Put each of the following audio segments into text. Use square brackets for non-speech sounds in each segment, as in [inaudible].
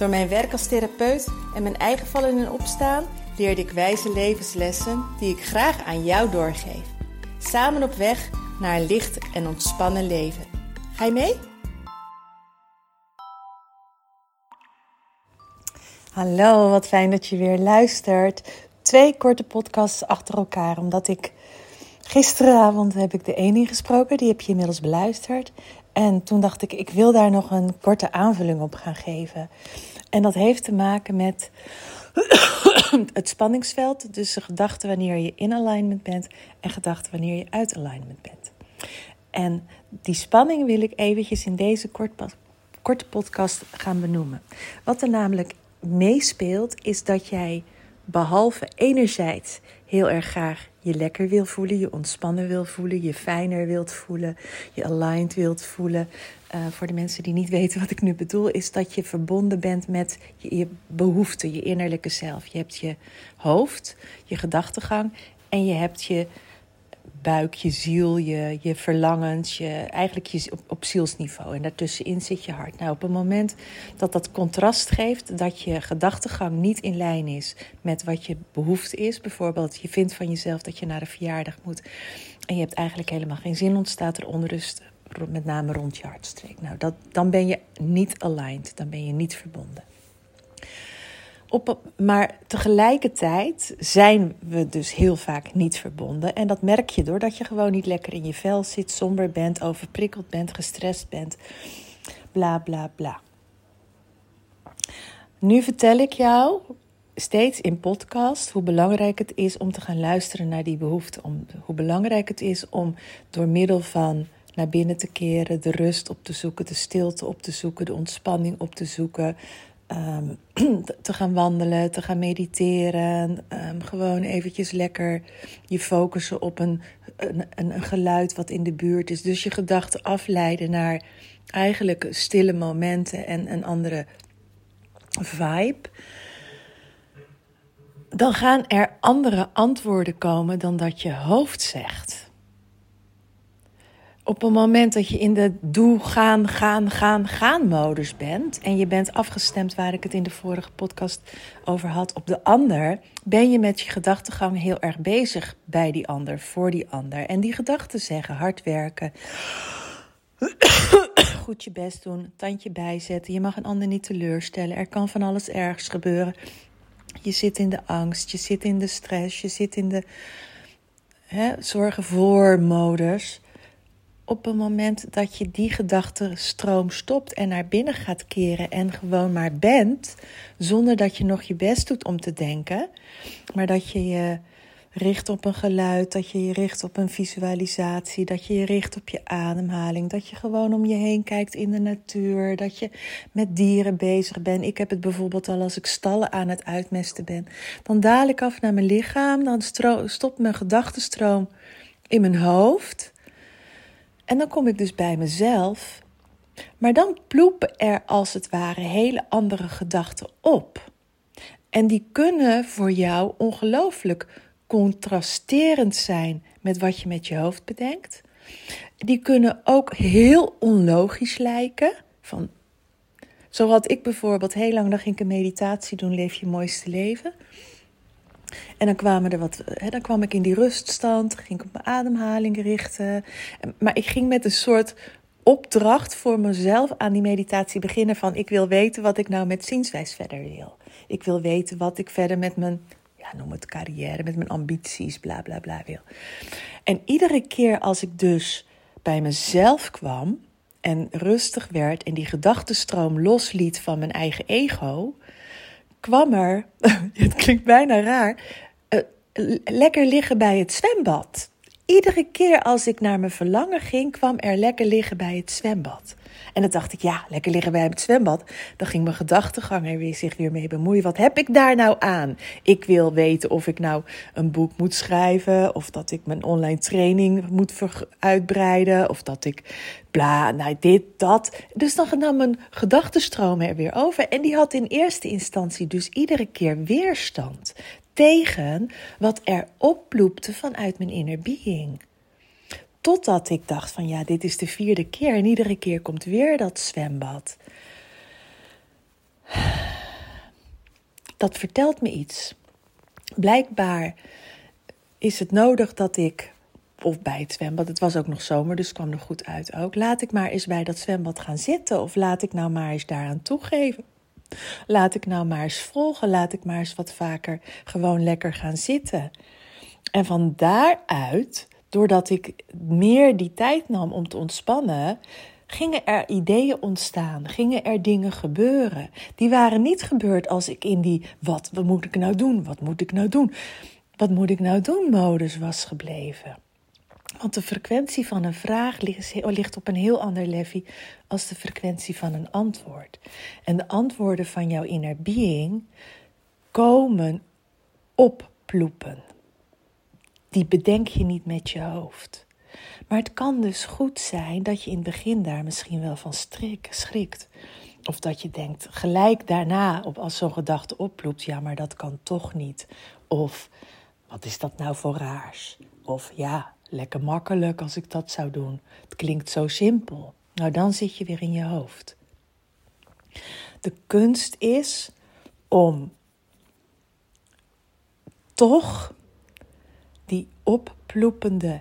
Door mijn werk als therapeut en mijn eigen vallen en opstaan leerde ik wijze levenslessen die ik graag aan jou doorgeef. Samen op weg naar een licht en ontspannen leven. Ga je mee? Hallo, wat fijn dat je weer luistert. Twee korte podcasts achter elkaar, omdat ik gisteravond heb ik de ene ingesproken, die heb je inmiddels beluisterd. En toen dacht ik, ik wil daar nog een korte aanvulling op gaan geven. En dat heeft te maken met [coughs] het spanningsveld tussen gedachten wanneer je in alignment bent en gedachten wanneer je uit alignment bent. En die spanning wil ik eventjes in deze korte podcast gaan benoemen. Wat er namelijk meespeelt is dat jij behalve enerzijds heel erg graag je lekker wil voelen, je ontspannen wil voelen, je fijner wilt voelen, je aligned wilt voelen. Uh, voor de mensen die niet [laughs] weten wat ik nu bedoel, is dat je verbonden bent met je, behoeften, je innerlijke zelf. Je hebt je hoofd, je gedachtegang en je hebt je buik, je ziel, je, je verlangens, je, eigenlijk je, op, op zielsniveau. En daartussenin zit je hart. Nou, op het moment dat dat contrast geeft, dat je gedachtegang niet in lijn is met wat je behoefte is, bijvoorbeeld je vindt van jezelf dat je naar een verjaardag moet en je hebt eigenlijk helemaal geen zin, ontstaat er onrust, met name rond je hartstreek. Nou, dat, dan ben je niet aligned, dan ben je niet verbonden. Op, maar tegelijkertijd zijn we dus heel vaak niet verbonden. En dat merk je doordat je gewoon niet lekker in je vel zit, somber bent, overprikkeld bent, gestrest bent. Bla bla bla. Nu vertel ik jou steeds in podcast hoe belangrijk het is om te gaan luisteren naar die behoeften. Om, hoe belangrijk het is om door middel van naar binnen te keren, de rust op te zoeken, de stilte op te zoeken, de ontspanning op te zoeken, Ehm, [clears throat] te gaan wandelen, te gaan mediteren. Um, gewoon eventjes lekker je focussen op een, een, een, geluid wat in de buurt is. Dus je gedachten afleiden naar eigenlijk stille momenten en een andere vibe. Dan gaan er andere antwoorden komen dan dat je hoofd zegt op het moment dat je in de doe, gaan, gaan, gaan, gaan modus bent en je bent afgestemd waar ik het in de vorige podcast over had op de ander, ben je met je gedachtegang heel erg bezig bij die ander, voor die ander. En die gedachten zeggen hard werken, [coughs] goed je best doen, tandje bijzetten, je mag een ander niet teleurstellen, er kan van alles ergs gebeuren. Je zit in de angst, je zit in de stress, je zit in de hè, zorgen voor modus op het moment dat je die gedachtenstroom stopt en naar binnen gaat keren en gewoon maar bent, zonder dat je nog je best doet om te denken, maar dat je je richt op een geluid, dat je je richt op een visualisatie, dat je je richt op je ademhaling, dat je gewoon om je heen kijkt in de natuur, dat je met dieren bezig bent. Ik heb het bijvoorbeeld al als ik stallen aan het uitmesten ben. Dan daal ik af naar mijn lichaam, dan stopt mijn gedachtenstroom in mijn hoofd. En dan kom ik dus bij mezelf. Maar dan ploepen er als het ware hele andere gedachten op. En die kunnen voor jou ongelooflijk contrasterend zijn met wat je met je hoofd bedenkt. Die kunnen ook heel onlogisch lijken. Van, zo had ik bijvoorbeeld heel lang, dan ging ik een meditatie doen, leef je mooiste leven. En dan, kwamen er wat, hè, dan kwam ik in die ruststand, ging ik op mijn ademhaling richten. Maar ik ging met een soort opdracht voor mezelf aan die meditatie beginnen van ik wil weten wat ik nou met zienswijs verder wil. Ik wil weten wat ik verder met mijn, ja, noem het carrière, met mijn ambities, bla bla bla wil. En iedere keer als ik dus bij mezelf kwam en rustig werd en die gedachtenstroom losliet van mijn eigen ego, kwam er, [laughs] het klinkt bijna raar, uh, lekker liggen bij het zwembad. Iedere keer als ik naar mijn verlangen ging, kwam er lekker liggen bij het zwembad. En dan dacht ik, ja, lekker liggen bij het zwembad. Dan ging mijn gedachtegang er weer zich weer mee bemoeien. Wat heb ik daar nou aan? Ik wil weten of ik nou een boek moet schrijven, of dat ik mijn online training moet uitbreiden, of dat ik bla, nou dit, dat. Dus dan nam mijn gedachtenstroom er weer over. En die had in eerste instantie dus iedere keer weerstand tegen wat er opploepte vanuit mijn inner being. Totdat ik dacht van ja, dit is de vierde keer en iedere keer komt weer dat zwembad. Dat vertelt me iets. Blijkbaar is het nodig dat ik, of bij het zwembad, het was ook nog zomer, dus kwam er goed uit ook. Laat ik maar eens bij dat zwembad gaan zitten of laat ik nou maar eens daaraan toegeven. Laat ik nou maar eens volgen, laat ik maar eens wat vaker gewoon lekker gaan zitten. En van daaruit doordat ik meer die tijd nam om te ontspannen, gingen er ideeën ontstaan, gingen er dingen gebeuren. Die waren niet gebeurd als ik in die wat, wat moet ik nou doen, wat moet ik nou doen, wat moet ik nou doen modus was gebleven. Want de frequentie van een vraag ligt op een heel ander level als de frequentie van een antwoord. En de antwoorden van jouw inner being komen opploepen die bedenk je niet met je hoofd. Maar het kan dus goed zijn dat je in het begin daar misschien wel van strik, schrikt. Of dat je denkt gelijk daarna, op als zo'n gedachte oploopt, ja, maar dat kan toch niet. Of wat is dat nou voor raars? Of ja, lekker makkelijk als ik dat zou doen. Het klinkt zo simpel. Nou, dan zit je weer in je hoofd. De kunst is om toch opploepende,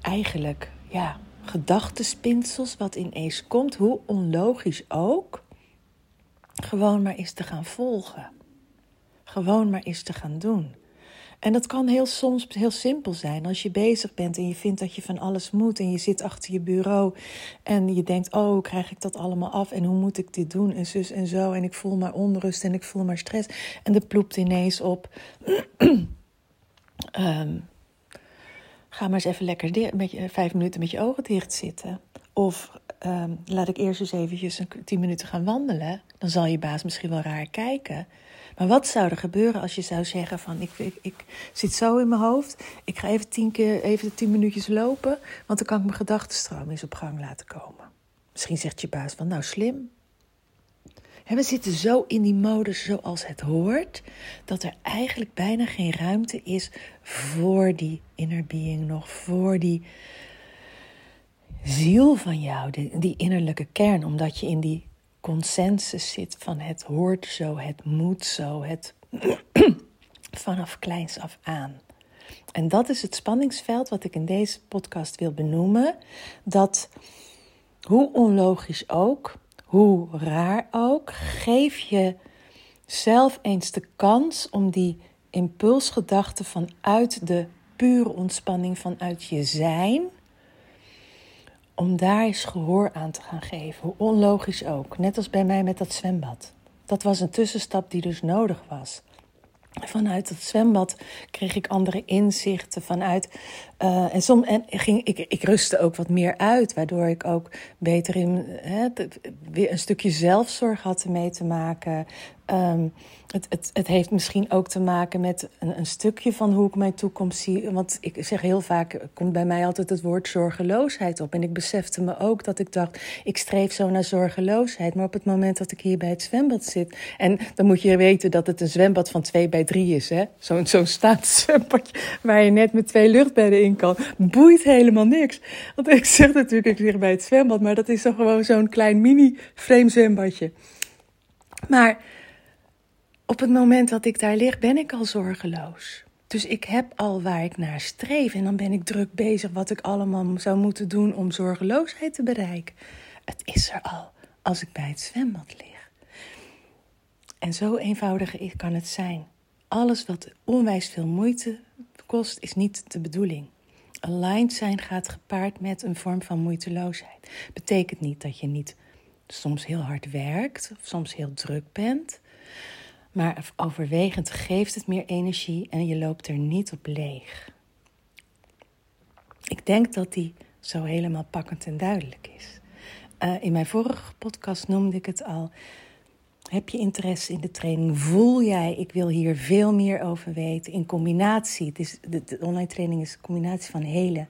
eigenlijk, ja, gedachtenspinsels, wat ineens komt, hoe onlogisch ook, gewoon maar eens te gaan volgen. Gewoon maar eens te gaan doen. En dat kan heel soms heel simpel zijn. Als je bezig bent en je vindt dat je van alles moet en je zit achter je bureau en je denkt: Oh, krijg ik dat allemaal af en hoe moet ik dit doen en zus en zo en ik voel maar onrust en ik voel maar stress. En er ploept ineens op. Um, [clears throat] ga maar eens even lekker je, vijf minuten met je ogen dicht zitten. Of um, laat ik eerst eens eventjes een tien minuten gaan wandelen. Dan zal je baas misschien wel raar kijken. Maar wat zou er gebeuren als je zou zeggen van ik, ik, ik zit zo in mijn hoofd. Ik ga even tien, keer, even tien minuutjes lopen. Want dan kan ik mijn gedachtenstroom eens op gang laten komen. Misschien zegt je baas van nou slim we zitten zo in die modus zoals het hoort, dat er eigenlijk bijna geen ruimte is voor die inner being nog, voor die ziel van jou, die, die innerlijke kern, omdat je in die consensus zit van het hoort zo, het moet zo, het [clears throat] vanaf kleins af aan. En dat is het spanningsveld wat ik in deze podcast wil benoemen. Dat, hoe onlogisch ook, hoe raar ook, geef je zelf eens de kans om die impulsgedachte vanuit de pure ontspanning, vanuit je zijn, om daar eens gehoor aan te gaan geven. Hoe onlogisch ook. Net als bij mij met dat zwembad. Dat was een tussenstap die dus nodig was. Vanuit het zwembad kreeg ik andere inzichten. Vanuit, uh, en, som, en ging, ik, ik rustte ook wat meer uit, waardoor ik ook beter in hè, weer een stukje zelfzorg had mee te maken. Um, het, het, het heeft misschien ook te maken met een, een, stukje van hoe ik mijn toekomst zie. Want ik zeg heel vaak, komt bij mij altijd het woord zorgeloosheid op. En ik besefte me ook dat ik dacht, ik streef zo naar zorgeloosheid. Maar op het moment dat ik hier bij het zwembad zit... en dan moet je weten dat het een zwembad van twee bij drie is. Zo'n zo'n staatszwembadje waar je net met twee luchtbedden in kan. Boeit helemaal niks. Want ik zeg natuurlijk, ik lig bij het zwembad... maar dat is toch gewoon zo'n klein mini-frame zwembadje. Maar op het moment dat ik daar lig, ben ik al zorgeloos. Dus ik heb al waar ik naar streef. En dan ben ik druk bezig wat ik allemaal zou moeten doen om zorgeloosheid te bereiken. Het is er al als ik bij het zwembad lig. En zo eenvoudig kan het zijn. Alles wat onwijs veel moeite kost, is niet de bedoeling. Aligned zijn gaat gepaard met een vorm van moeiteloosheid. Betekent niet dat je niet soms heel hard werkt of soms heel druk bent. Maar overwegend geeft het meer energie en je loopt er niet op leeg. Ik denk dat die zo helemaal pakkend en duidelijk is. Uh, in mijn vorige podcast noemde ik het al. Heb je interesse in de training? Voel jij, ik wil hier veel meer over weten. In combinatie, het is, de, online training is een combinatie van hele.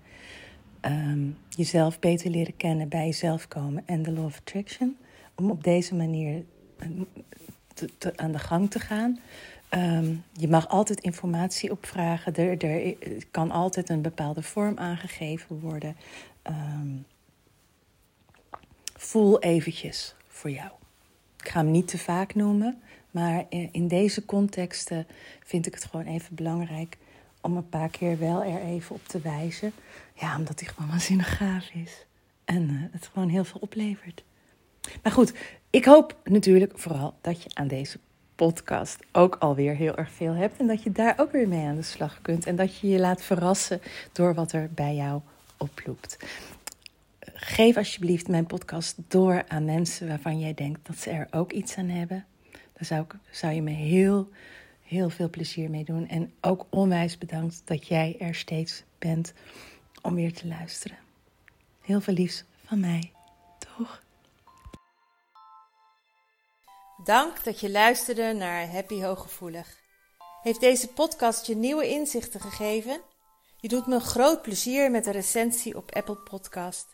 Um, jezelf beter leren kennen, bij jezelf komen en de law of attraction. Om op deze manier te, aan de gang te gaan. Um, je mag altijd informatie opvragen. Er, er, kan altijd een bepaalde vorm aangegeven worden. Voel eventjes voor jou. Ga hem niet te vaak noemen, maar in deze contexten vind ik het gewoon even belangrijk om een paar keer wel er even op te wijzen. Ja, omdat hij gewoon waanzinnig gaaf is. En uh, het gewoon heel veel oplevert. Maar goed, ik hoop natuurlijk vooral dat je aan deze podcast ook alweer heel erg veel hebt. En dat je daar ook weer mee aan de slag kunt. En dat je je laat verrassen door wat er bij jou oploopt. Geef alsjeblieft mijn podcast door aan mensen waarvan jij denkt dat ze er ook iets aan hebben. Daar zou, ik, zou je me heel, heel veel plezier mee doen. En ook onwijs bedankt dat jij er steeds bent om weer te luisteren. Heel veel liefs van mij. Toch? Dank dat je luisterde naar Happy Hooggevoelig. Heeft deze podcast je nieuwe inzichten gegeven? Je doet me groot plezier met een recensie op Apple Podcast.